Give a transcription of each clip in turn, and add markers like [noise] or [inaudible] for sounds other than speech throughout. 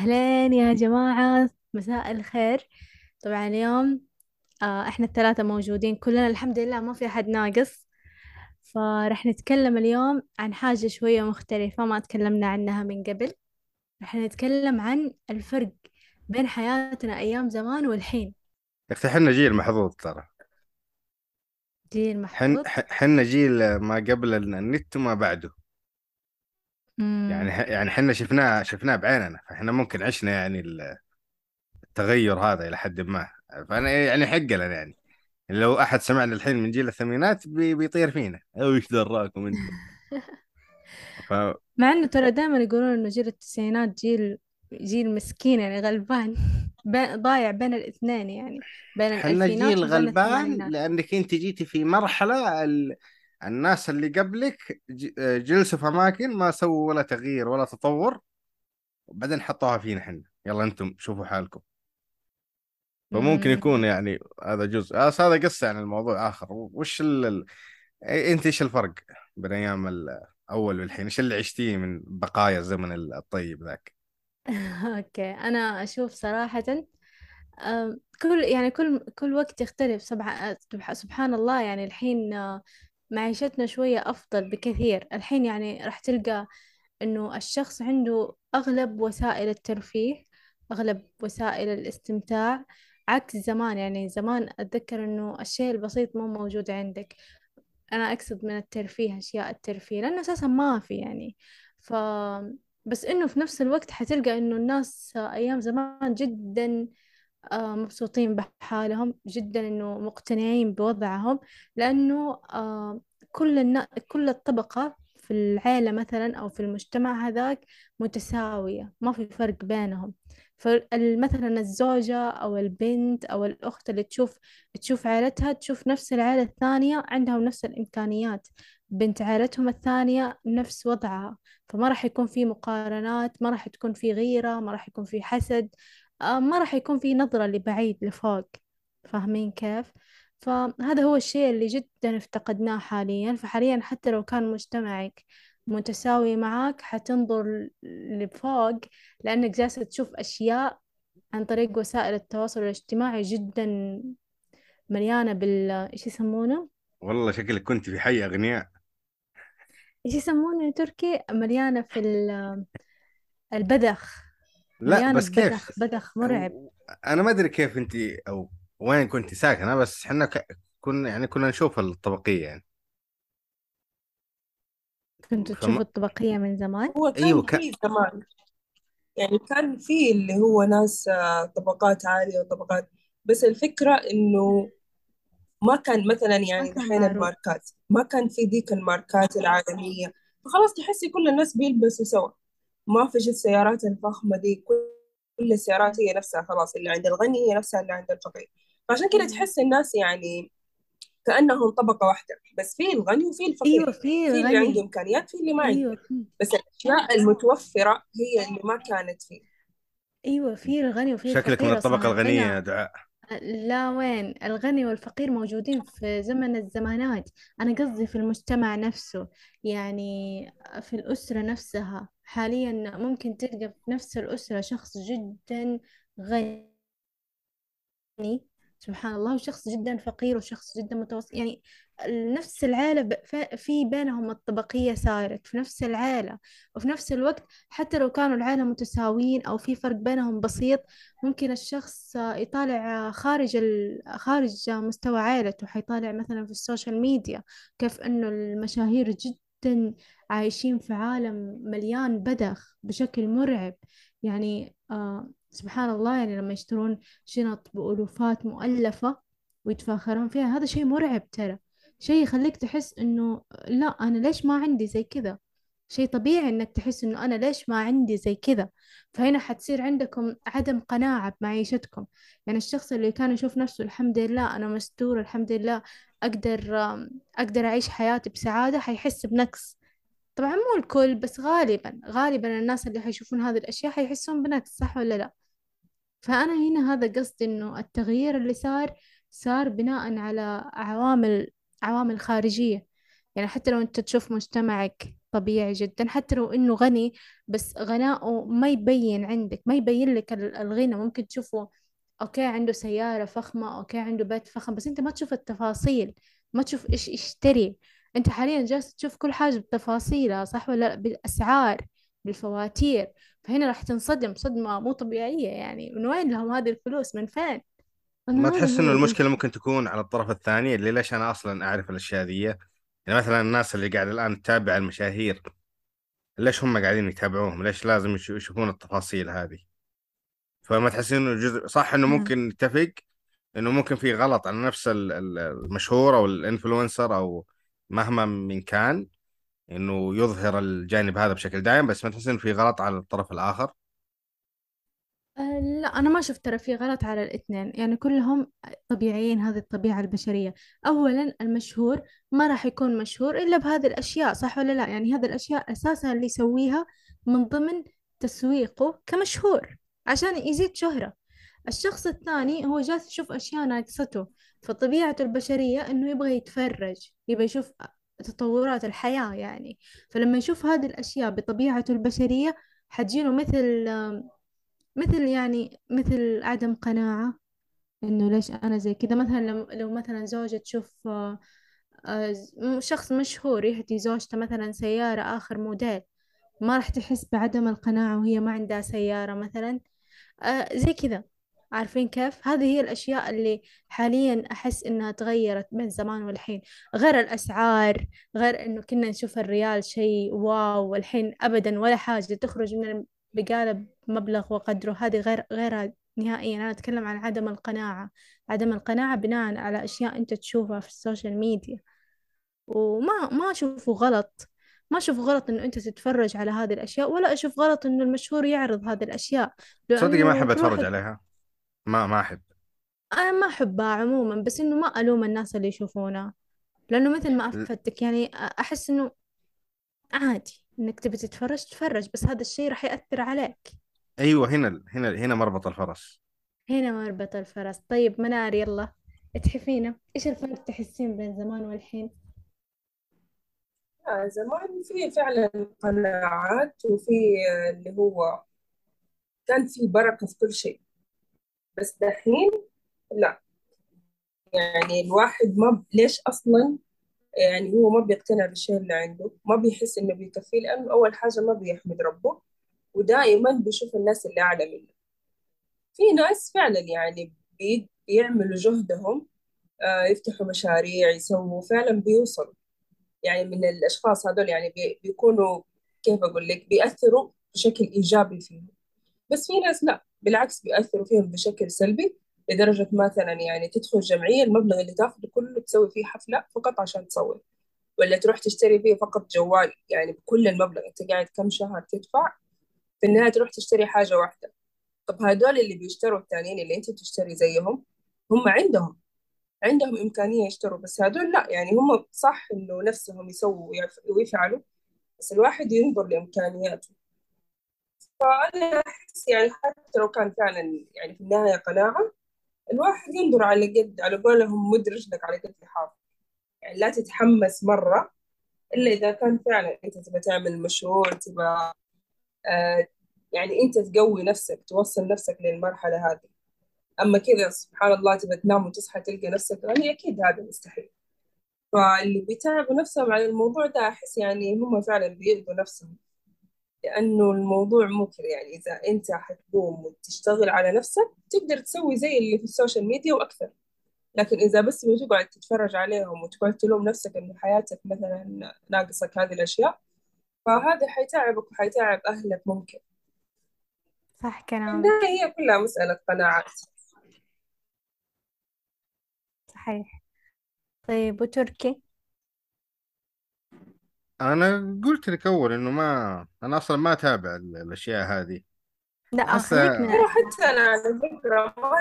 أهلين يا جماعة مساء الخير. طبعا اليوم آه إحنا الثلاثة موجودين كلنا الحمد لله ما في أحد ناقص. فرح نتكلم اليوم عن حاجة شوية مختلفة ما تكلمنا عنها من قبل. رح نتكلم عن الفرق بين حياتنا أيام زمان والحين. يا أختي حنا جيل محظوظ ترى. جيل حن محظوظ؟ ح- حنا جيل ما قبل النت وما بعده. يعني يعني حنا شفناه شفناه بعيننا فاحنا ممكن عشنا يعني التغير هذا إلى حد ما. فأنا يعني حق لنا يعني. لو أحد سمعنا الحين من جيل الثمانينات بي بيطير فينا. أو إيش دراكم أنتم. [laughs] ف مع إنه ترى دائما يقولون إنه جيل التسعينات جيل جيل مسكين يعني غلبان بين- ضايع بين الاثنين يعني بين حنا الألفينات جيل غلبان لأنك أنت جيتي في مرحلة ال... الناس اللي قبلك جلسوا في أماكن ما سووا ولا تغيير ولا تطور وبعدين حطوها فينا حنا يلا أنتم شوفوا حالكم. فممكن يكون. يعني هذا جزء. بس هذا قصة يعني الموضوع آخر. وش ال... أنت إيش الفرق بين أيام الأول والحين؟ إيش اللي عشتيه من بقايا الزمن الطيب ذاك؟ [laughs] أوكي. أنا أشوف صراحة أم، كل يعني كل كل وقت يختلف. سبح سبحان الله. يعني الحين آه، معيشتنا شوية أفضل بكثير. الحين يعني راح تلقى إنه الشخص عنده أغلب وسائل الترفيه أغلب وسائل الاستمتاع عكس زمان. يعني زمان أتذكر إنه الشيء البسيط مو موجود عندك. أنا أقصد من الترفيه أشياء الترفيه لأنه أساسا ما في يعني. ف بس إنه في نفس الوقت حتلقى إنه الناس أيام زمان جدا مبسوطين بحالهم جدا إنه مقتنعين بوضعهم لأنه آه، كل النا... كل الطبقة في العيلة مثلا أو في المجتمع هذاك متساوية ما في فرق بينهم. فمثلا الزوجة أو البنت أو الأخت اللي تشوف تشوف عائلتها تشوف نفس العائلة الثانية عندهم نفس الإمكانيات. بنت عائلتهم الثانية نفس وضعها فما راح يكون في مقارنات ما راح تكون في غيرة ما راح يكون في حسد. آه، ما راح يكون في نظرة لبعيد لفوق فاهمين كيف؟ فهذا هو الشيء اللي جدا افتقدناه حاليا فحاليا حتى لو كان مجتمعك متساوي معاك حتنظر لفوق لأنك جالسة تشوف أشياء عن طريق وسائل التواصل الاجتماعي جدا مليانة بال إيش يسمونه؟ والله شكلك كنت في حي أغنياء إيش يسمونه تركي؟ مليانة في ال- البذخ لا مليانة بس كيف؟ ببذخ بذخ مرعب. أنا ما أدري كيف انت أو وين كنت ساكنة بس إحنا ك... كنا يعني كنا نشوف الطبقية يعني. كنتوا تشوفوا فما الطبقية من زمان؟ هو كان أيوه ك... في زمان. يعني كان في اللي هو ناس آه، طبقات عالية وطبقات بس الفكرة إنه ما كان مثلا يعني كان دحين معروف. الماركات ما كان في ذيك الماركات العالمية. فخلاص تحسي كل الناس بيلبسوا سوا. ما فيش السيارات الفخمة دي كل السيارات هي نفسها خلاص اللي عند الغني هي نفسها اللي عند الفقير. فعشان كده. تحس الناس يعني كأنهم طبقة واحدة بس في الغني وفي أيوة الفقير في في اللي عنده إمكانيات في اللي ما عنده. أيوة في. بس الأشياء المتوفرة هي اللي ما كانت فيه. أيوة في الغني وفي شكلك من الفقير الطبقة الغنية يا دعاء. لا وين؟ الغني والفقير موجودين في زمن الزمانات. أنا قصدي في المجتمع نفسه يعني في الأسرة نفسها. حاليا ممكن تلقى في نفس الأسرة شخص جدا غني سبحان الله وشخص جدا فقير وشخص جدا متوسط يعني نفس العائلة في بينهم الطبقية صارت في نفس العائلة وفي نفس الوقت حتى لو كانوا العائلة متساويين أو في فرق بينهم بسيط ممكن الشخص يطالع خارج. خارج مستوى عائلته حيطالع مثلا في السوشيال ميديا كيف إنه المشاهير جدا عايشين في عالم مليان بذخ بشكل مرعب. يعني آه سبحان الله يعني لما يشترون شنط بألوفات مؤلفة ويتفاخرون فيها هذا شيء مرعب ترى. شيء يخليك تحس إنه لا أنا ليش ما عندي زي كذا؟ شيء طبيعي إنك تحس إنه أنا ليش ما عندي زي كذا. فهنا حتصير عندكم عدم قناعة بمعيشتكم. يعني الشخص اللي كان يشوف نفسه الحمد لله أنا مستور الحمد لله أقدر أقدر أعيش حياتي بسعادة حيحس بنقص. طبعا مو الكل بس غالبا غالبا الناس اللي حيشوفون هذه الأشياء حيحسون بنقص صح ولا لا؟ فأنا هنا هذا قصدي إنه التغيير اللي صار صار بناء على عوامل عوامل خارجية. يعني حتى لو أنت تشوف مجتمعك طبيعي جدا حتى لو إنه غني بس غناؤه ما يبين عندك ما يبين لك ال- الغنى. ممكن تشوفه okay عنده سيارة فخمة okay عنده بيت فخم بس أنت ما تشوف التفاصيل ما تشوف إيش يشتري. أنت حاليا جالس تشوف كل حاجة بتفاصيلها صح ولا لأ؟ بالأسعار بالفواتير. فهنا راح تنصدم صدمة مو طبيعية يعني. من وين لهم هذه الفلوس؟ من فين؟ ما تحس إنه المشكلة ممكن تكون على الطرف الثاني اللي ليش أنا أصلا أعرف الأشياء ذي؟ يعني مثلا الناس اللي قاعد الآن تتابع المشاهير ليش هم قاعدين يتابعوهم؟ ليش لازم يشو- يشوفون التفاصيل هذه؟ فما تحس إنه جزء صح إنه مم. ممكن نتفق إنه ممكن في غلط على نفس ال- ال- المشهور أو الإنفلونسر أو مهما من كان إنه يظهر الجانب هذا بشكل دائم بس ما تحس انه في غلط على الطرف الآخر؟ لا أنا ما شفت ترى في غلط على الاثنين. يعني كلهم طبيعيين هذه الطبيعة البشرية. أولا المشهور ما راح يكون مشهور إلا بهذه الأشياء صح ولا لا؟ يعني هذه الأشياء أساسا اللي يسويها من ضمن تسويقه كمشهور عشان يزيد شهرة. الشخص الثاني هو جالس يشوف أشياء ناقصته. فطبيعته البشرية إنه يبغى يتفرج يبغى يشوف تطورات الحياة يعني. فلما يشوف هذه الأشياء بطبيعته البشرية حتجيله مثل مثل يعني مثل عدم قناعة إنه ليش أنا زي كذا. مثلا لو, لو مثلا زوجة تشوف آه، آه، شخص مشهور يهدي زوجته مثلا سيارة آخر موديل ما راح تحس بعدم القناعة وهي ما عندها سيارة مثلا. آه، زي كذا. عارفين كيف؟ هذه هي الأشياء اللي حاليا أحس إنها تغيرت بين زمان والحين. غير الأسعار غير إنه كنا نشوف الريال شيء واو والحين أبدا ولا حاجة تخرج من البقالة بمبلغ وقدره. هذه غير غيرها نهائيا. أنا أتكلم عن عدم القناعة. عدم القناعة بناء على أشياء أنت تشوفها في السوشيال ميديا. وما ما أشوفه غلط. ما أشوف غلط إنه أنت تتفرج على هذه الأشياء ولا أشوف غلط إنه المشهور يعرض هذه الأشياء. صدقي ما أتفرج واحد عليها. ما ما أحب. أنا ما أحبها عموما بس إنه ما ألوم الناس اللي يشوفونها. لأنه مثل ما أفتك يعني أحس إنه عادي. إنك تبي تتفرج تتفرج بس هذا الشيء راح يأثر عليك. أيوه هنا هنا هنا مربط الفرس. هنا مربط الفرس. طيب منار يلا. اتحفينا إيش الفرق تحسين بين زمان والحين؟ آه، زمان في فعلا قناعات وفي آه، اللي هو كان في بركة في كل شيء. بس دحين لا. يعني الواحد ما ليش أصلا يعني هو ما بيقتنع بالشيء اللي عنده ما بيحس إنه بيكفيه لأنه أول حاجة ما بيحمد ربه ودائما بيشوف الناس اللي أعلى منه. في ناس فعلا يعني بي- بيعملوا جهدهم آه، يفتحوا مشاريع يسووا فعلا بيوصلوا. يعني من الأشخاص هذول يعني بي- بيكونوا كيف أقول لك؟ بيأثروا بشكل إيجابي فيهم. بس في ناس لا بالعكس بيأثروا فيهم بشكل سلبي. لدرجة مثلا يعني تدخل جمعية المبلغ اللي تاخده كله تسوي فيه حفلة فقط عشان تصور ولا تروح تشتري فيه فقط جوال يعني بكل المبلغ. أنت قاعد كم شهر تدفع في النهاية تروح تشتري حاجة واحدة. طب هدول اللي بيشتروا التانيين اللي أنت بتشتري زيهم هم عندهم عندهم إمكانية يشتروا. بس هدول لا يعني هم صح إنه نفسهم يسووا ويف- ويفعلوا بس الواحد ينظر لإمكانياته. فأنا أحس يعني حتى لو كان فعلا يعني في النهاية قناعة الواحد ينظر على قد على قولهم مد رجلك على قد لحافك يعني لا تتحمس مرة إلا إذا كان فعلا أنت تبغى تعمل مشروع تبغى آه يعني أنت تقوي نفسك توصل نفسك للمرحلة هذه. أما كذا سبحان الله تبغى تنام وتصحى تلقى نفسك غني أكيد هذا مستحيل. فاللي بيتعبوا نفسهم على الموضوع ده أحس يعني هم فعلا بيأذوا نفسهم. لأنه الموضوع مو كذا يعني. إذا أنت حتقوم وتشتغل على نفسك تقدر تسوي زي اللي في السوشيال ميديا وأكثر. لكن إذا بس بتقعد تتفرج عليهم وتقعد تلوم نفسك إنه حياتك مثلا ناقصك هذه الأشياء فهذا حيتعبك وحيتعب أهلك ممكن. صح كلامك. هي كلها مسألة قناعات. صحيح. طيب وتركي؟ أنا قلت لك أول إنه ما أنا أصلا ما أتابع ال- الأشياء هذه. لا من ترى حتى على ما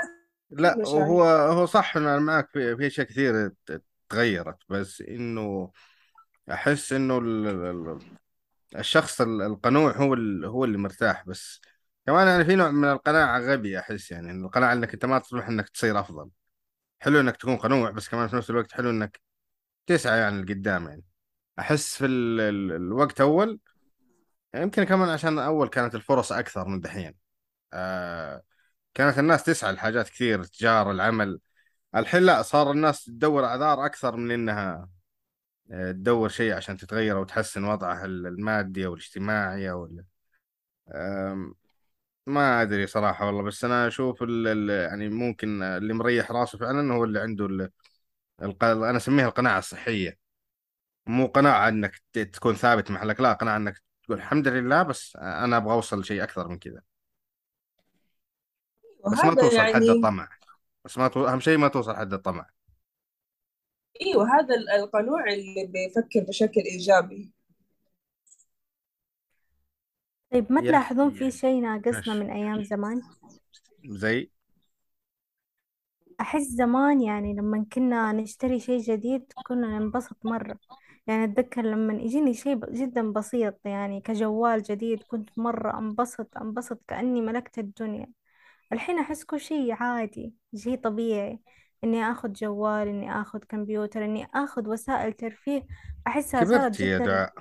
لا. هو هو صح إن أنا معك في في أشياء كثير ت- تغيرت بس إنه أحس إنه ال- ال- ال- الشخص ال- القنوع هو ال- هو اللي مرتاح بس كمان يعني في نوع من القناعة غبي أحس يعني إن القناعة إنك أنت ما تطمح إنك تصير أفضل. حلو إنك تكون قنوع بس كمان في نفس الوقت حلو إنك تسعى يعني لقدام يعني. أحس في ال... ال... الوقت أول يمكن كمان عشان أول كانت الفرص أكثر من دحين. آه كانت الناس تسعى لحاجات كثير تجارة العمل. الحين لا صار الناس تدور أعذار أكثر من إنها آه، تدور شيء عشان تتغير أو تحسن وضعها المادي أو الاجتماعي أو ال... ما أدري صراحة والله. بس أنا أشوف ال... ال... يعني ممكن اللي مريح راسه فعلا هو اللي عنده ال... الق... أنا أسميها القناعة الصحية. مو قناعة إنك تكون ثابت محلك لا قناعة إنك تقول الحمد لله بس أنا أبغى أوصل لشيء أكثر من كذا. بس ما توصل حد يعني الطمع. بس ما تو... أهم شيء ما توصل حد الطمع. إيوه هذا ال- القنوع اللي بيفكر بشكل إيجابي. طيب ما تلاحظون في شيء ناقصنا ماشي. من أيام زمان؟ زي؟ أحس زمان يعني لما كنا نشتري شيء جديد كنا ننبسط مرة. يعني أتذكر لما يجيني شيء ب- جدا بسيط يعني كجوال جديد كنت مرة أنبسط أنبسط كأني ملكت الدنيا. الحين أحس كل شيء عادي شيء طبيعي. إني أخذ جوال إني أخذ كمبيوتر إني أخذ وسائل ترفيه أحسها صارت كبرت يا جدا. دعاء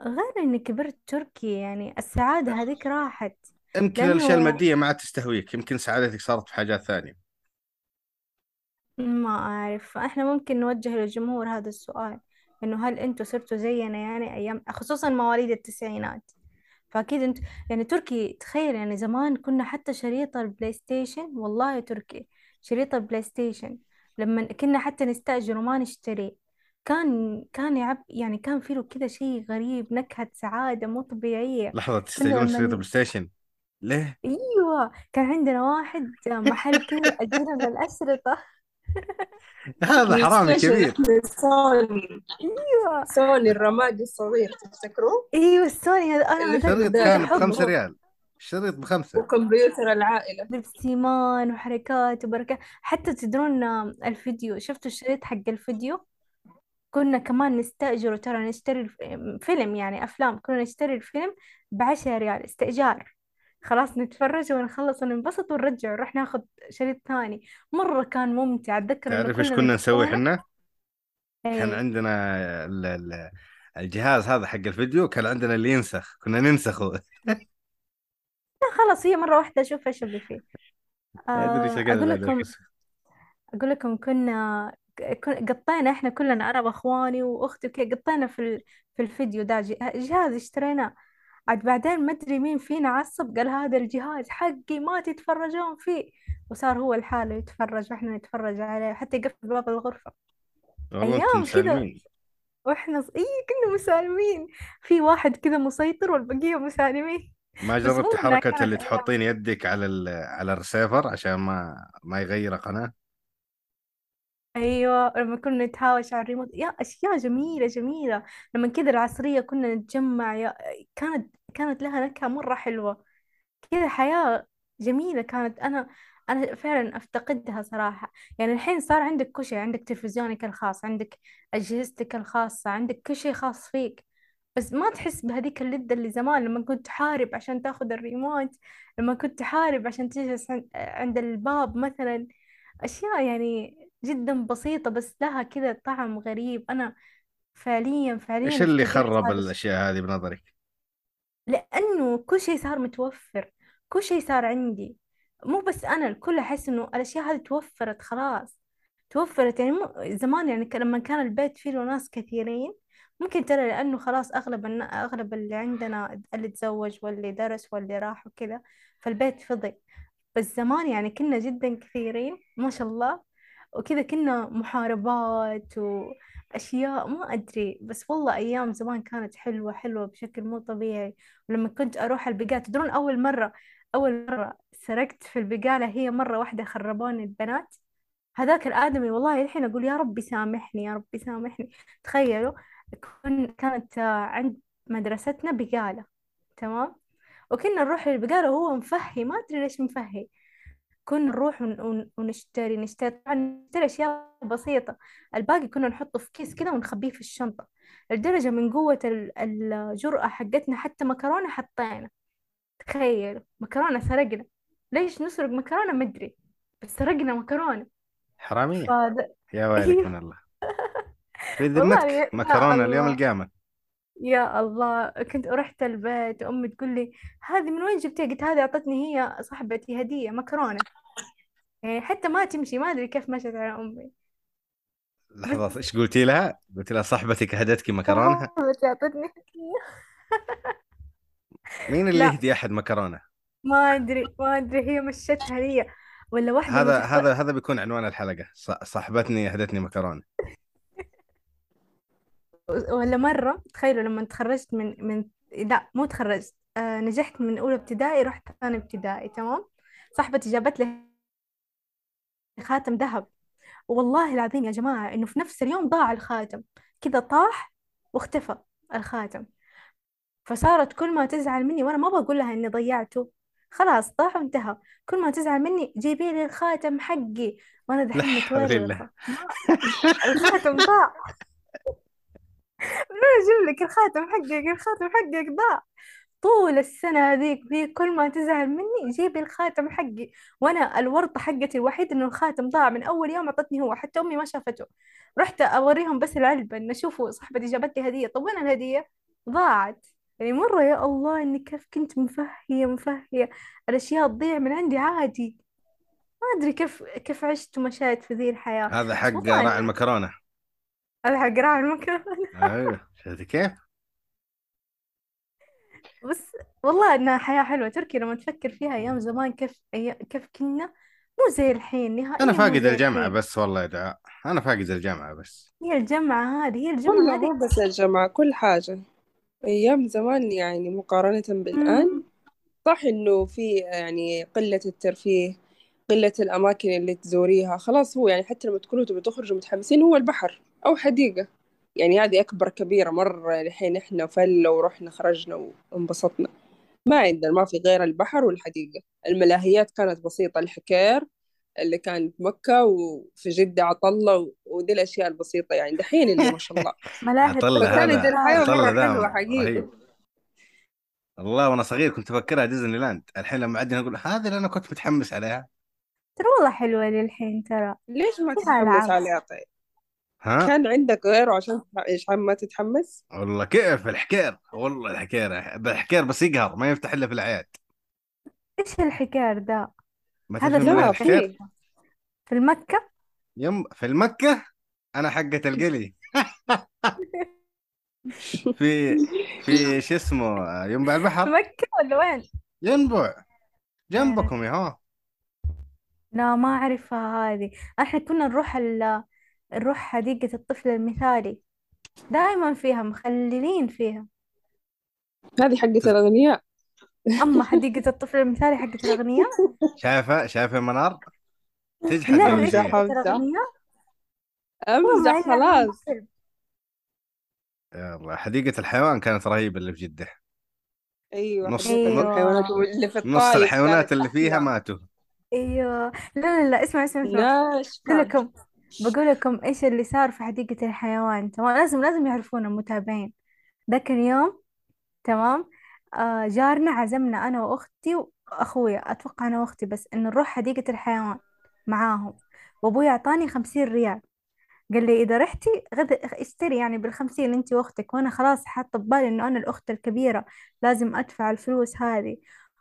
غير إني كبرت تركي يعني السعادة هذيك راحت. يمكن الأشياء لأنه المادية ما عاد تستهويك يمكن سعادتك صارت في حاجات ثانية. ما أعرف. إحنا ممكن نوجه للجمهور هذا السؤال. إنه هل أنتوا صرتوا زينا يعني أيام خصوصا مواليد التسعينات. فأكيد أنت يعني تركي تخيل يعني زمان كنا حتى شريط ال PlayStation والله يا تركي شريط ال PlayStation لما كنا حتى نستأجر وما نشتري كان كان يعب يعني كان فيه له كذا شيء غريب نكهة سعادة مو طبيعية. لحظة تستيقظون شريط لما play station ليه؟ أيوه كان عندنا واحد محل كذا اجرنا الاشرطه هذا حرامي كبير. سوني أيوه. سوني الرمادي الصغير تفتكروا؟ أيوه السوني هذا. أنا اللي في هذاك شريط كنت كان بخمسة ريال. الشريط بخمسة. وكمبيوتر العائلة. لبس سيمان وحركات وبركات. حتى تدرون الفيديو. شفتوا الشريط حق الفيديو؟ كنا كمان نستأجره ترى نشتري. فيلم يعني أفلام. كنا نشتري الفيلم بعشرة ريال استئجار. خلاص نتفرج ونخلص وننبسط ونرجع ونروح ناخذ شريط ثاني. مرة كان ممتع. أتذكر إنه تعرف إيش كنا نسوي نتسابق حنا؟ كان إيه. عندنا ال- ال- الجهاز هذا حق الفيديو كان عندنا اللي ينسخ. كنا ننسخه. لا خلاص هي مرة واحدة. أشوف إيش اللي فيه. أدري إيش آه هذا لكم أقول لكم كنا كن- قطينا إحنا كلنا أنا وأخواني وأختي وكذا قطينا في ال... في الفيديو ده. ج- جهاز اشتريناه. عاد بعدين ما أدري مين فينا عصب قال هذا الجهاز حقي ما تتفرجون فيه. وصار هو لحاله يتفرج وإحنا نتفرج عليه حتى يقفل باب الغرفة. أيام كذا وإحنا ص... إيه كنا مسالمين. في واحد كذا مسيطر والبقية مسالمين. ما جربت حركة اللي تحطين يدك على ال على الريسيفر عشان ما ما يغير قناة أيوه لما كنا نتهاوش على الريموت يا أشياء جميلة جميلة. لما كذا العصرية كنا نتجمع يا كانت كانت لها نكهه مرة حلوة. كذا حياة جميلة كانت. أنا أنا فعلا افتقدها صراحة. يعني الحين صار عندك كل شيء عندك تلفزيونك الخاص عندك أجهزتك الخاصة عندك كل شيء خاص فيك. بس ما تحس بهذيك اللذة اللي زمان لما كنت تحارب عشان تاخذ الريموت لما كنت تحارب عشان تجلس عن- عند الباب مثلا. أشياء يعني جدا بسيطة بس لها كذا طعم غريب. أنا فعليا إيش فعليا اللي افتقدت خرب هذا الشيء الأشياء هذه بنظرك؟ لأنه كل شيء صار متوفر كل شيء صار عندي. مو بس أنا الكل أحس إنه الأشياء هذه توفرت خلاص. توفرت يعني مو زمان يعني ك- لما كان البيت فيه له ناس كثيرين ممكن ترى لأنه خلاص أغلب النا- أغلب اللي عندنا اللي تزوج واللي درس واللي راح وكذا فالبيت فضي. بس زمان يعني كنا جدا كثيرين ما شاء الله. وكذا كنا محاربات وأشياء ما أدري. بس والله أيام زمان كانت حلوة حلوة بشكل مو طبيعي. ولما كنت أروح البقالة تدرون أول مرة أول مرة سرقت في البقالة هي مرة واحدة خربوني البنات. هذاك الآدمي والله الحين أقول يا ربي سامحني يا ربي سامحني. تخيلوا كانت عند مدرستنا بقالة تمام؟ وكنا نروح للبقالة وهو مفهي ما أدري ليش مفهي. كنا نروح ون- ون- ونشتري نشتري. طبعا نشتري أشياء بسيطة. الباقي كنا نحطه في كيس كذا ونخبيه في الشنطة لدرجة من قوة ال- الجرأة حقتنا. حتى مكرونة حطينا. تخيل مكرونة سرقنا. ليش نسرق مكرونة؟ مدري بس سرقنا مكرونة. حرامية. فهذا يا ويلك من [laughs] الله. في والله ذمتك مكرونة اليوم الله. القيامة. يا الله كنت رحت البيت وأمي تقول لي هذه من وين جبتيها؟ قلت هذه أعطتني هي صاحبتي هدية مكرونة. يعني حتى ما تمشي ما أدري كيف مشت على أمي. بس لحظة إيش قلتي لها؟ قلت لها صاحبتك هدتك مكرونة؟ [laughs] صاحبتي أعطتني هدية. [laughs] مين اللي لا. يهدي أحد مكرونة؟ ما أدري ما أدري هي مشتها لي ولا واحدة هذا تحت هذا هذا بيكون عنوان الحلقة ص- صاحبتني هدتني مكرونة. [laughs] ولا مرة تخيلوا لما تخرجت من من لا مو تخرجت آه نجحت من أولى ابتدائي رحت ثاني ابتدائي تمام؟ صاحبتي جابت لي خاتم ذهب. والله العظيم يا جماعة إنه في نفس اليوم ضاع الخاتم. كذا طاح واختفى الخاتم. فصارت كل ما تزعل مني وأنا ما بقول لها إني ضيعته. خلاص ضاع وانتهى. كل ما تزعل مني جيبي لي الخاتم حقي. وأنا دحين متورطة الخاتم ضاع. [laughs] أجيب لك الخاتم حقك الخاتم حقك ضاع. طول السنة هذيك وهي كل ما تزعل مني جيبي الخاتم حقي. وأنا الورطة حقتي الوحيدة إنه الخاتم ضاع. من أول يوم أعطتني هو حتى أمي ما شافته. رحت أوريهم بس العلبة إن شوفوا صاحبتي جابت لي هدية. طب وين الهدية؟ ضاعت. يعني مرة يا الله إني كيف كنت مفهية مفهية. الأشياء تضيع من عندي عادي. ما أدري كيف كيف عشت ومشيت في ذي الحياة. هذا حق راعي المكرونة. هذا حق راعي المكان أيوه شفتي كيف؟ بس والله إنها حياة حلوة. تركي لما تفكر فيها أيام زمان كيف أي... كيف كنا مو زي الحين أنا نهائيا مو فاقد زي الجامعة الحين. بس والله يا دعاء أنا فاقد الجامعة بس. هي الجامعة هذه هي الجامعة والله هذه. مو بس الجامعة كل حاجة. أيام زمان يعني مقارنة بالآن مم. صح إنه في يعني قلة الترفيه قلة الأماكن اللي تزوريها. خلاص هو يعني حتى لما تكونوا تبوا تخرجوا متحمسين هو البحر أو حديقة. يعني هذه أكبر كبيرة مرة الحين إحنا فلة ورحنا خرجنا وانبسطنا. ما عندنا ما في غير البحر والحديقة. الملاهيات كانت بسيطة الحكير اللي كان في مكة وفي جدة عطلة ودي الأشياء البسيطة يعني. دحين اللي ما شاء الله. [laughs] ملاهي عطلة فكانت هذا الحياة مرة حلوة حقيقي. رهيب. والله وأنا صغير كنت أفكرها ديزني لاند. الحين لما عدنا أقول هذه اللي أنا كنت متحمس عليها. ترى والله حلوة للحين ترى. ليش ما تتحمس عليها طيب؟ ها؟ كان عندك غيره عشان عم ما تتحمس؟ والله كيف الحكير؟ والله الحكير الحكير بس يقهر ما يفتح إلا في الاعياد إيش الحكار ذا ما هذا لا في الحكير؟ في في المكة؟ يم في المكة؟ أنا حقة القلي. [laughs] في في شو اسمه ينبع في البحر مكة ولا وين؟ ينبع. جنبكم يا هو لا ما أعرفها هذه. إحنا كنا نروح ال... نروح حديقة الطفل المثالي دائما فيها مخللين فيها. هذه حقة الأغنياء. أما حديقة [laughs] الطفل المثالي حقت الأغنياء؟ شايفة؟ شايفة منار؟ تجحد لا امزح حقت أمزح خلاص. الله حديقة الحيوان كانت رهيبة اللي في جدة. أيوه نص نص الحيوانات أيوة واللي في نص الحيوانات اللي فيها ماتوا. أيوة. لا لا لا اسمع اسمع اسمع. ناشفة لكم. بقول لكم إيش اللي صار في حديقة الحيوان؟ تمام لازم لازم يعرفون المتابعين. ذاك اليوم تمام آه جارنا عزمنا أنا وأختي وأخويا. أتوقع أنا وأختي بس إنه نروح حديقة الحيوان معاهم. وأبوي أعطاني خمسين ريال. قال لي إذا رحتي غد اشتري يعني بالخمسين أنت وأختك وأنا خلاص حاطة ببالي إنه أنا الأخت الكبيرة. لازم أدفع الفلوس هذه.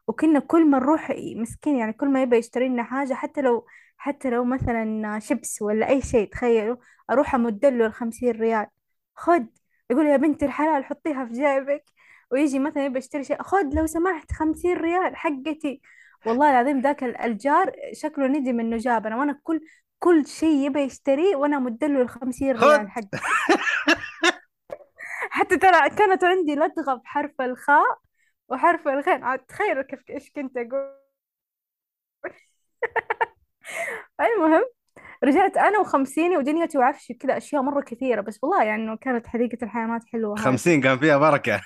وكنا كل ما نروح مسكين يعني كل ما يبغى يشتري لنا حاجة حتى لو حتى لو مثلا شيبس ولا أي شيء تخيلوا أروح أمدله الخمسين ريال. خد يقول يا بنت الحلال حطيها في جيبك. ويجي مثلا يبغى يشتري شيء خد لو سمحت خمسين ريال حقتي. والله العظيم ذاك ال- الجار شكله ندم إنه جابنا وأنا كل كل شيء يبغى يشتريه وأنا أمدله الخمسين خد. ريال حقي. [laughs] حتى ترى كانت عندي لدغة بحرف الخاء وحرف الغين. عاد تخيلوا كيف إيش كنت أقول. [laughs] المهم رجعت أنا وخمسيني ودنيتي وعفشي كذا أشياء مرة كثيرة بس والله يعني إنه كانت حديقة الحيوانات حلوة خمسين كان فيها بركة.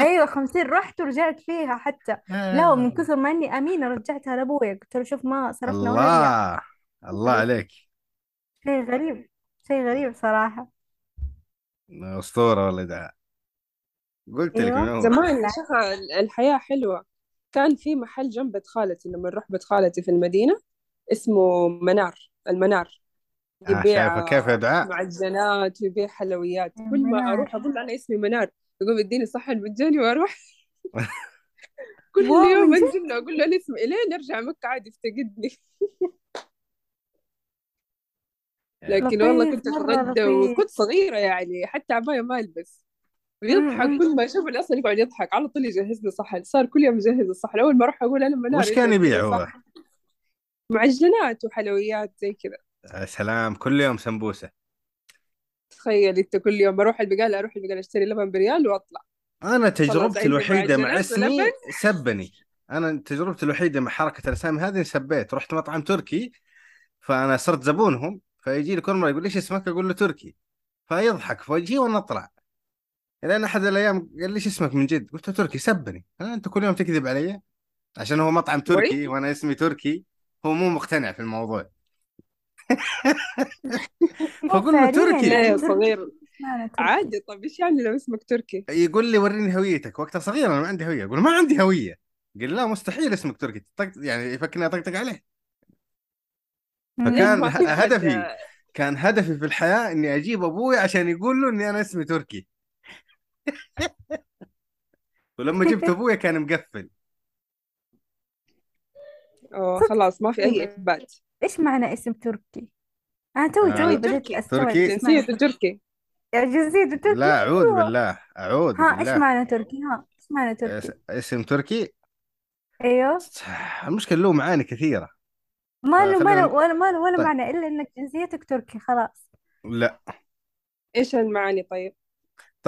أيوه خمسين رحت ورجعت فيها حتى. لا ومن كثر ما إني أمينة رجعتها لأبويا قلت له شوف ما صرفنا ولا ريال الله الله عليك. شيء غريب شيء غريب صراحة. أسطورة والله ده. قلت لك من أيوه أول. زمان شيخ الحياة حلوة. كان في محل جنب بيت خالتي لما نروح بيت خالتي في المدينة اسمه منار المنار. آه يبيع كيف دعاء معجنات ويبيع حلويات. يا كل ما منار. أروح أقول أنا اسمي منار يقوم يديني صحن مجاني وأروح. [laughs] كل يوم أنزل له أقول له أنا اسمي إلين أرجع مكة عادي يفتقدني لكن والله كنت لطيف وكنت صغيرة يعني حتى عباية ما أمم، ويضحك أمم. كل ما يشوفني أصلا يقعد يضحك على طول يجهز لي صحن. صار كل يوم يجهز الصحن. أول ما أروح أقول أنا منار وش كان يبيع هو؟ معجنات وحلويات زي كذا. سلام كل يوم سمبوسة. تخيل انت كل يوم أروح البقالة أروح البقالة أشتري لبن بريال وأطلع. خلاص تجربتي عندي الوحيدة مع إسمي سبني. أنا تجربتي الوحيدة مع حركة الأسامي هذه سبيت. رحت مطعم تركي فأنا صرت زبونهم فيجي لي كل مرة يقول ليش اسمك؟ أقول له تركي. فيضحك في وجهي وأنا أطلع. لأن أحد الأيام قال ليش اسمك من جد؟ قلت له تركي سبني. ها أنت كل يوم تكذب علي؟ عشان هو مطعم تركي وأنا إسمي تركي. هو مو مقتنع في الموضوع. [laughs] فأقول له تركي. لا يا تركي. صغير. عادي طب إيش يعني لو اسمك تركي؟ يقول لي وريني هويتك. وقتها صغير أنا ما عندي هوية. أقول ما عندي هوية. قال لا مستحيل اسمك تركي. طق يعني يفكرني أطقطق عليه. فكان هدفي كان هدفي في الحياة إني أجيب أبوي عشان يقول له إني أنا اسمي تركي. [laughs] ولما جبت [laughs] أبوي كان مقفل. أوه خلاص ما في أي طيب إثبات. إيش معنى اسم تركي؟ أنا توي توي يعني آه بدأت تركي أستوعب تركي؟ إيش جنسيته تركي. تركي يا جنسيته تركي؟ لا أعوذ أيوه. بالله أعوذ ها إيش بالله. معنى تركي؟ ها إيش معنى تركي؟ اسم تركي؟ أيوه. المشكلة له معاني كثيرة. ما له ما له ولا ما له ولا طيب. معنى إلا إنك جنسيتك تركي خلاص. لا. إيش المعاني طيب؟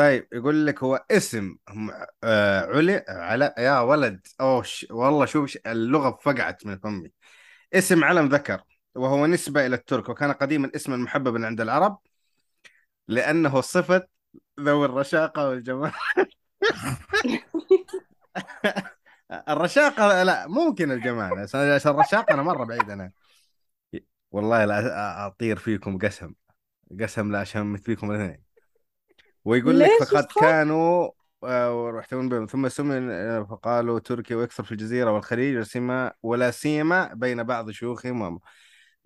طيب يقول لك هو اسم آه علي على يا ولد أوه ش... والله شوف اللغة فقعت من فمي. اسم علم ذكر وهو نسبة إلى الترك وكان قديما اسما محببا عند العرب لأنه صفة ذوي الرشاقة والجمال. [laughs] الرشاقة لا ممكن الجمال عشان عشان الرشاقة أنا مرة بعيد أنا والله لا أطير فيكم قسم قسم لا أشمت فيكم الاثنين. ويقول لك ليش؟ فقد؟ كانوا آه، بهم. ثم سمي آه، فقالوا تركي ويكثر في الجزيرة والخليج ولا سيما ولا سيما بين بعض شيوخهم وم-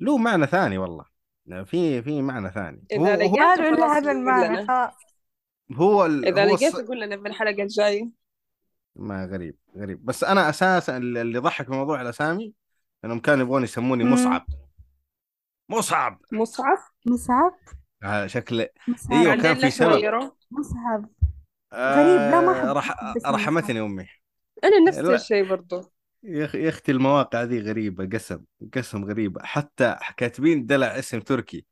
له معنى ثاني والله. في في معنى ثاني. هو إذا هو لقيته له إلا خلاص هذا قول المعنى لنا هو ال- إذا هو الص... لقيته قول لنا في الحلقة الجاية. ما غريب غريب. بس أنا أساسا اللي اللي ضحك في موضوع الأسامي إنهم كانوا يبغون يسموني. مصعب. مصعب. مصعب؟ مصعب؟ شكل مصعب إيوه كان في سبب. مصعب غريب لا ما آه أحب رح... رحمتني أمي. أنا نفس لا. الشيء برضو. يا أختي المواقع ذي غريبة قسم قسم غريبة. حتى كاتبين دلع اسم تركي.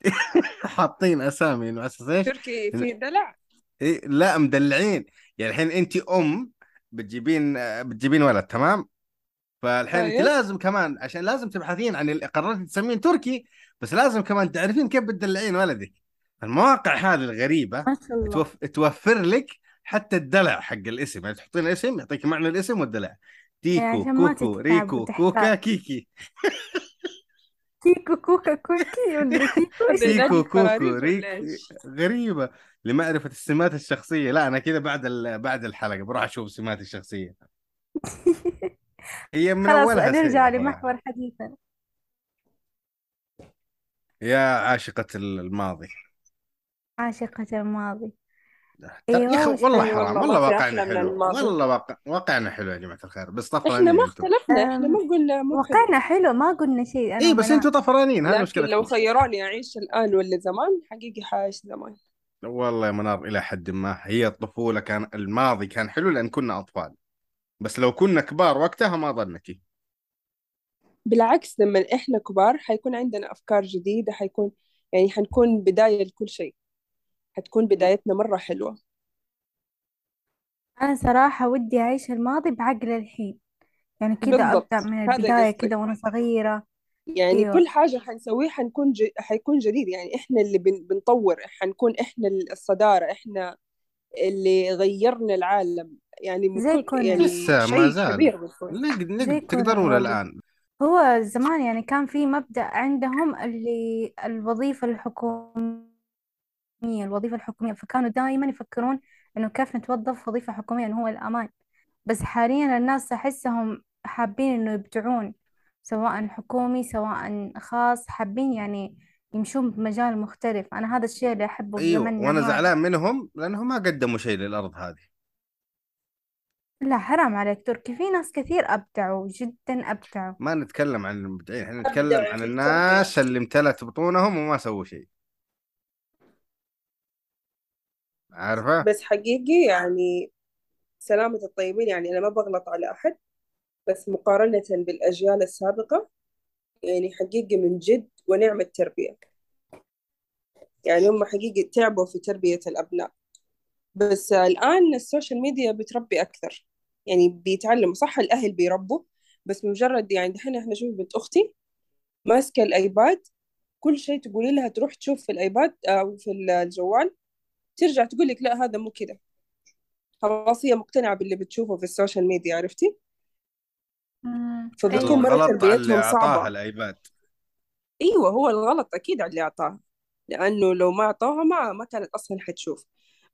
[laughs] حاطين أسامي انه أساس إيش؟ تركي في دلع؟ إيه لا مدلعين. يعني الحين انت أم بتجيبين بتجيبين ولد تمام؟ فالحين انت طيب. لازم كمان عشان لازم تبحثين عن اللي قررتي تسمين تركي بس لازم كمان تعرفين كيف بتدلعين ولدك. المواقع هذه الغريبة ما شاء الله. توف... توفر لك حتى الدلع حق الاسم. يعني تحطين اسم يعطيك معنى الاسم والدلع. تيكو كوكو ريكو كوكا كيكي. كيكو كوكا كوكي كيكو ينادي كوكو؟ غريبة. لمعرفة السمات الشخصية. لا أنا كذا بعد ال... بعد الحلقة بروح أشوف سماتي الشخصية. [laughs] هي من خلاص أولها نرجع سيئة لمحور حديثنا. يا عاشقة الماضي. عاشقة الماضي. ترى يا أخي أيوة والله اي حرام والله والله ما في واقعنا من حلو الماضي. والله واقع... واقعنا حلو يا جماعة الخير بس إحنا طفرانين ما أنتم. اختلفنا إحنا ما أم... قلنا حلو واقعنا حلو ما قلنا شيء أنا إي بس أنتم طفرانين هذه لكن لو مشكلتكم خيروني أعيش الآن ولا زمان حقيقي حاعيش زمان. والله يا منار إلى حد ما هي الطفولة كان الماضي كان حلو لأن كنا أطفال. بس لو كنا كبار وقتها ما ظنتي بالعكس لما إحنا كبار حيكون عندنا أفكار جديدة حيكون يعني حنكون بداية لكل شيء. حتكون بدايتنا مرة حلوة. أنا صراحة ودي أعيش الماضي بعقل الحين. يعني كذا بالضبط. أبدأ من قصدي. كذا وأنا صغيرة. يعني أيوة. كل حاجة حنسويه حنكون ج... حيكون جديد. يعني إحنا اللي بن... بنطور حنكون إحنا الصدارة إحنا اللي غيرنا العالم. يعني زي بنكون يعني لسه ما زال. نقد نقد تقدرون والله الآن. هو زمان يعني كان في مبدأ عندهم اللي الوظيفة الحكومية الوظيفة الحكومية. فكانوا دائما يفكرون إنه كيف نتوظف وظيفة حكومية إنه هو الأمان. بس حاليا الناس أحسهم حابين إنه يبدعون سواء حكومي سواء خاص حابين يعني يمشون بمجال مختلف. أنا هذا الشيء اللي أحبه في زمننا وأنا هذا زعلان منهم لأنهم ما قدموا شيء للأرض هذه. لا حرام عليك تركي. في ناس كثير أبدعوا جدا أبدعوا. ما نتكلم عن المبدعين إحنا نتكلم عن في الناس اللي امتلت بطونهم وما سووا شيء. عارفة؟ بس حقيقي يعني سلامة الطيبين يعني أنا ما بغلط على أحد بس مقارنة بالأجيال السابقة يعني حقيقي من جد ونعم التربية يعني هم حقيقي تعبوا في تربية الأبناء. بس الآن ال social media بتربي أكثر. يعني بيتعلموا صح الأهل بيربوا بس مجرد يعني دحين إحنا شوف بنت أختي ماسكة ال iPad كل شيء تقولي لها تروح تشوف في ال iPad أو في الجوال ترجع تقول لك لا هذا مو كده. خلاص هي مقتنعة باللي بتشوفه في ال social media عرفتي. فبتكون أيوة. مرة تربيتهم صعبة. ال iPad. أيوه هو الغلط أكيد على اللي أعطاها لأنه لو ما أعطاها ما ما كانت أصلا حتشوف.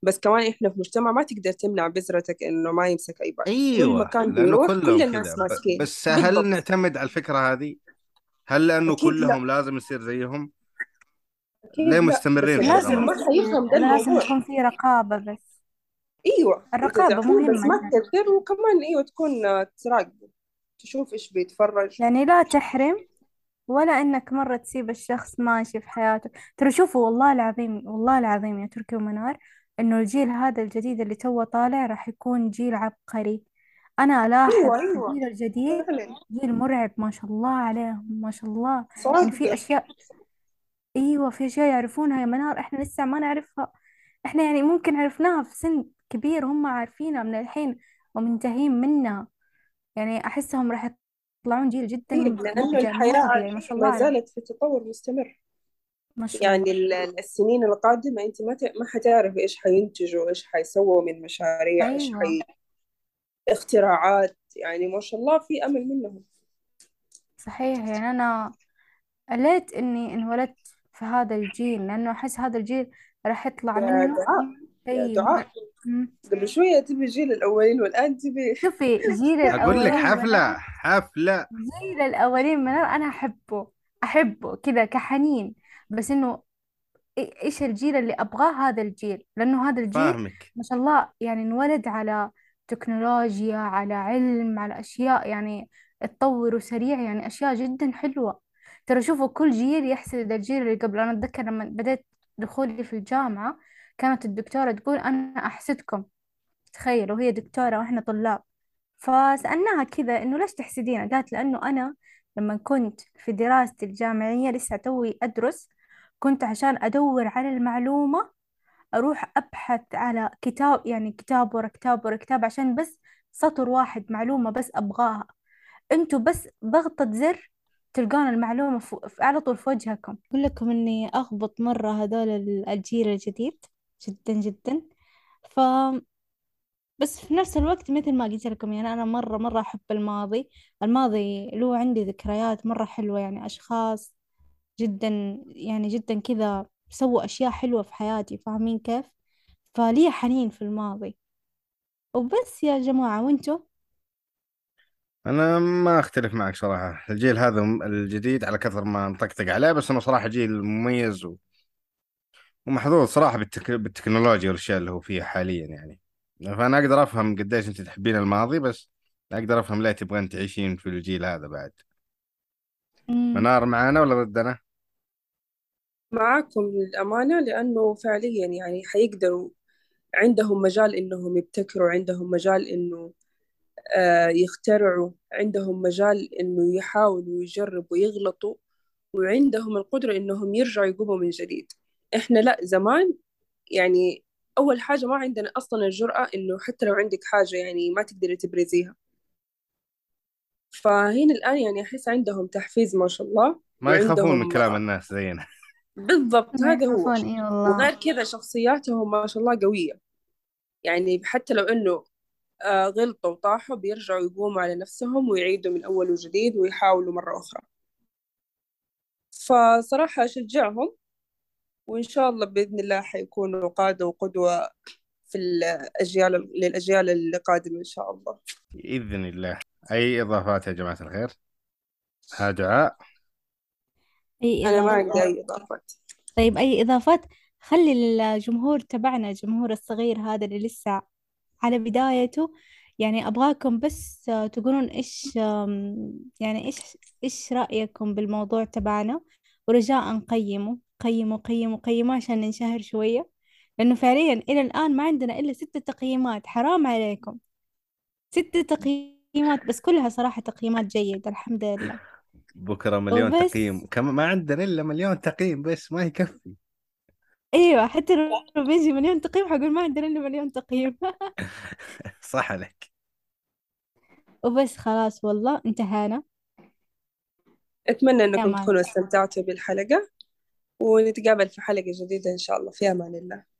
بس كمان إحنا في مجتمع ما تقدر تمنع بذرتك إنه ما يمسك ايباد كل أيوه مكان لأنه بيروح كلهم كل الناس ماسكين. بس هل بالضبط نعتمد على الفكرة هذه؟ هل لأنه أكيد لأ. كلهم لازم يصير زيهم؟ أكيد ليه مستمرين في لازم ما حيفهم ده لازم يكون في رقابة بس. أيوه. الرقابة تعطيه بس مهمة ما جدا تكثر وكمان أيوه تكون تراقبه. تشوف إيش بيتفرج. يعني لا تحرم ولا إنك مرة تسيب الشخص ماشي في حياته. ترى شوفوا والله العظيم والله العظيم يا تركي ومنار إنه الجيل هذا الجديد اللي توه طالع راح يكون جيل عبقري. أنا ألاحظ أيوه أيوه. الجيل الجديد فعلا. جيل مرعب ما شاء الله عليهم ما شاء الله. يعني في صادق أشياء أيوه في أشياء يعرفونها يا منار إحنا لسه ما نعرفها. إحنا يعني ممكن عرفناها في سن كبير هم عارفينها من الحين ومنتهين منها يعني أحسهم راح يطلعون جيل جدا لأنه مبدع الحياة طبيعي ما شاء الله ما عليهم. زالت في تطور مستمر. ما شاء يعني الله. ال- السنين القادمة أنت ما ت- ما حتعرفي إيش حينتجوا إيش حيسووا من مشاريع إيش أيوه. حي اختراعات يعني ما شاء الله في أمل منهم. صحيح يعني أنا قلت إني انولدت في هذا الجيل لأنه أحس هذا الجيل راح يطلع يا منه دعاء يا شيء دعاء. مم. قبل شوية تبي جيل الأولين والآن تبي [laughs] شوفي جيل أقول لك الأولين منار حفله حفلة. جيل الأولين منار أنا أحبه أحبه كذا كحنين. بس إنه إي- إيش الجيل اللي أبغاه هذا الجيل؟ لأنه هذا الجيل فاهمك. ما شاء الله يعني انولد على تكنولوجيا على علم على أشياء يعني تطوروا سريع يعني أشياء جدا حلوة. ترى شوفوا كل جيل يحسد الجيل اللي قبل. أنا أتذكر لما بديت دخولي في الجامعة كانت الدكتورة تقول أنا أحسدكم. تخيلوا هي دكتورة وإحنا طلاب. فسألناها كذا إنه ليش تحسدينا؟ قالت لأنه أنا لما كنت في دراستي الجامعية لسه توي أدرس كنت عشان أدور على المعلومة أروح أبحث على كتاب يعني كتاب ورا كتاب ورا كتاب عشان بس سطر واحد معلومة بس أبغاها. أنتوا بس ضغطة زر تلقون المعلومة فو... على طول في وجهكم. أقول لكم إني أغبط مرة هذول ال- الجيل الجديد جدا جدا. ف بس في نفس الوقت مثل ما قلت لكم يعني أنا مرة مرة أحب الماضي. الماضي له عندي ذكريات مرة حلوة يعني أشخاص جدا يعني جدا كذا سووا أشياء حلوة في حياتي فاهمين كيف؟ فلي حنين في الماضي. وبس يا جماعة وانتوا أنا ما أختلف معك صراحة. الجيل هذا الجديد على كثر ما نطقطق عليه بس إنه صراحة جيل مميز و... ومحظوظ صراحة بالتك... بالتكنولوجيا والأشياء اللي هو فيها حاليا يعني. فأنا أقدر أفهم قديش انت تحبين الماضي بس أقدر أفهم ليه تبغين تعيشين في الجيل هذا بعد. منار معانا ولا ضدنا؟ معاكم للأمانة لأنه فعليا يعني حيقدروا عندهم مجال إنهم يبتكروا عندهم مجال إنه آه، يخترعوا عندهم مجال إنه يحاولوا ويجربوا ويغلطوا وعندهم القدرة إنهم يرجعوا يقوموا من جديد. إحنا لا زمان يعني أول حاجة ما عندنا أصلا الجرأة إنه حتى لو عندك حاجة يعني ما تقدري تبرزيها. فهنا الآن يعني أحس عندهم تحفيز ما شاء الله ما يخافون من كلام الناس زينا. بالضبط هذا هو يخافون إي والله. وغير كذا شخصياتهم ما شاء الله قوية. يعني حتى لو إنه آه، غلطوا وطاحوا بيرجعوا يقوموا على نفسهم ويعيدوا من أول وجديد ويحاولوا مرة أخرى. فصراحة أشجعهم وإن شاء الله بإذن الله حيكونوا قادة وقدوة في الأجيال للأجيال القادمة إن شاء الله. بإذن الله. أي إضافات يا جماعة الخير؟ ها دعاء. أي أنا ما إضافات عندي أي إضافات. طيب أي إضافات؟ خلي الجمهور تبعنا الجمهور الصغير هذا اللي لسه على بدايته. يعني أبغاكم بس تقولون إيش يعني إيش إيش رأيكم بالموضوع تبعنا؟ ورجاء قيموا قيموا قيموا قيموا عشان ننشهر شوية. لأنه فعليا إلى الآن ما عندنا إلا ستة تقييمات. حرام عليكم. ستة تقييمات بس كلها صراحة تقييمات جيدة الحمد لله. بكرة مليون وبس. تقييم. كم ما عندنا إلا مليون تقييم بس ما يكفي. إيوه حتى لو بيجي مليون تقييم حقول ما عندنا إلا مليون تقييم. [laughs] صح عليك. وبس خلاص والله انتهينا. أتمنى أنكم تكونوا استمتعتوا بالحلقة ونتقابل في حلقة جديدة إن شاء الله. في أمان الله.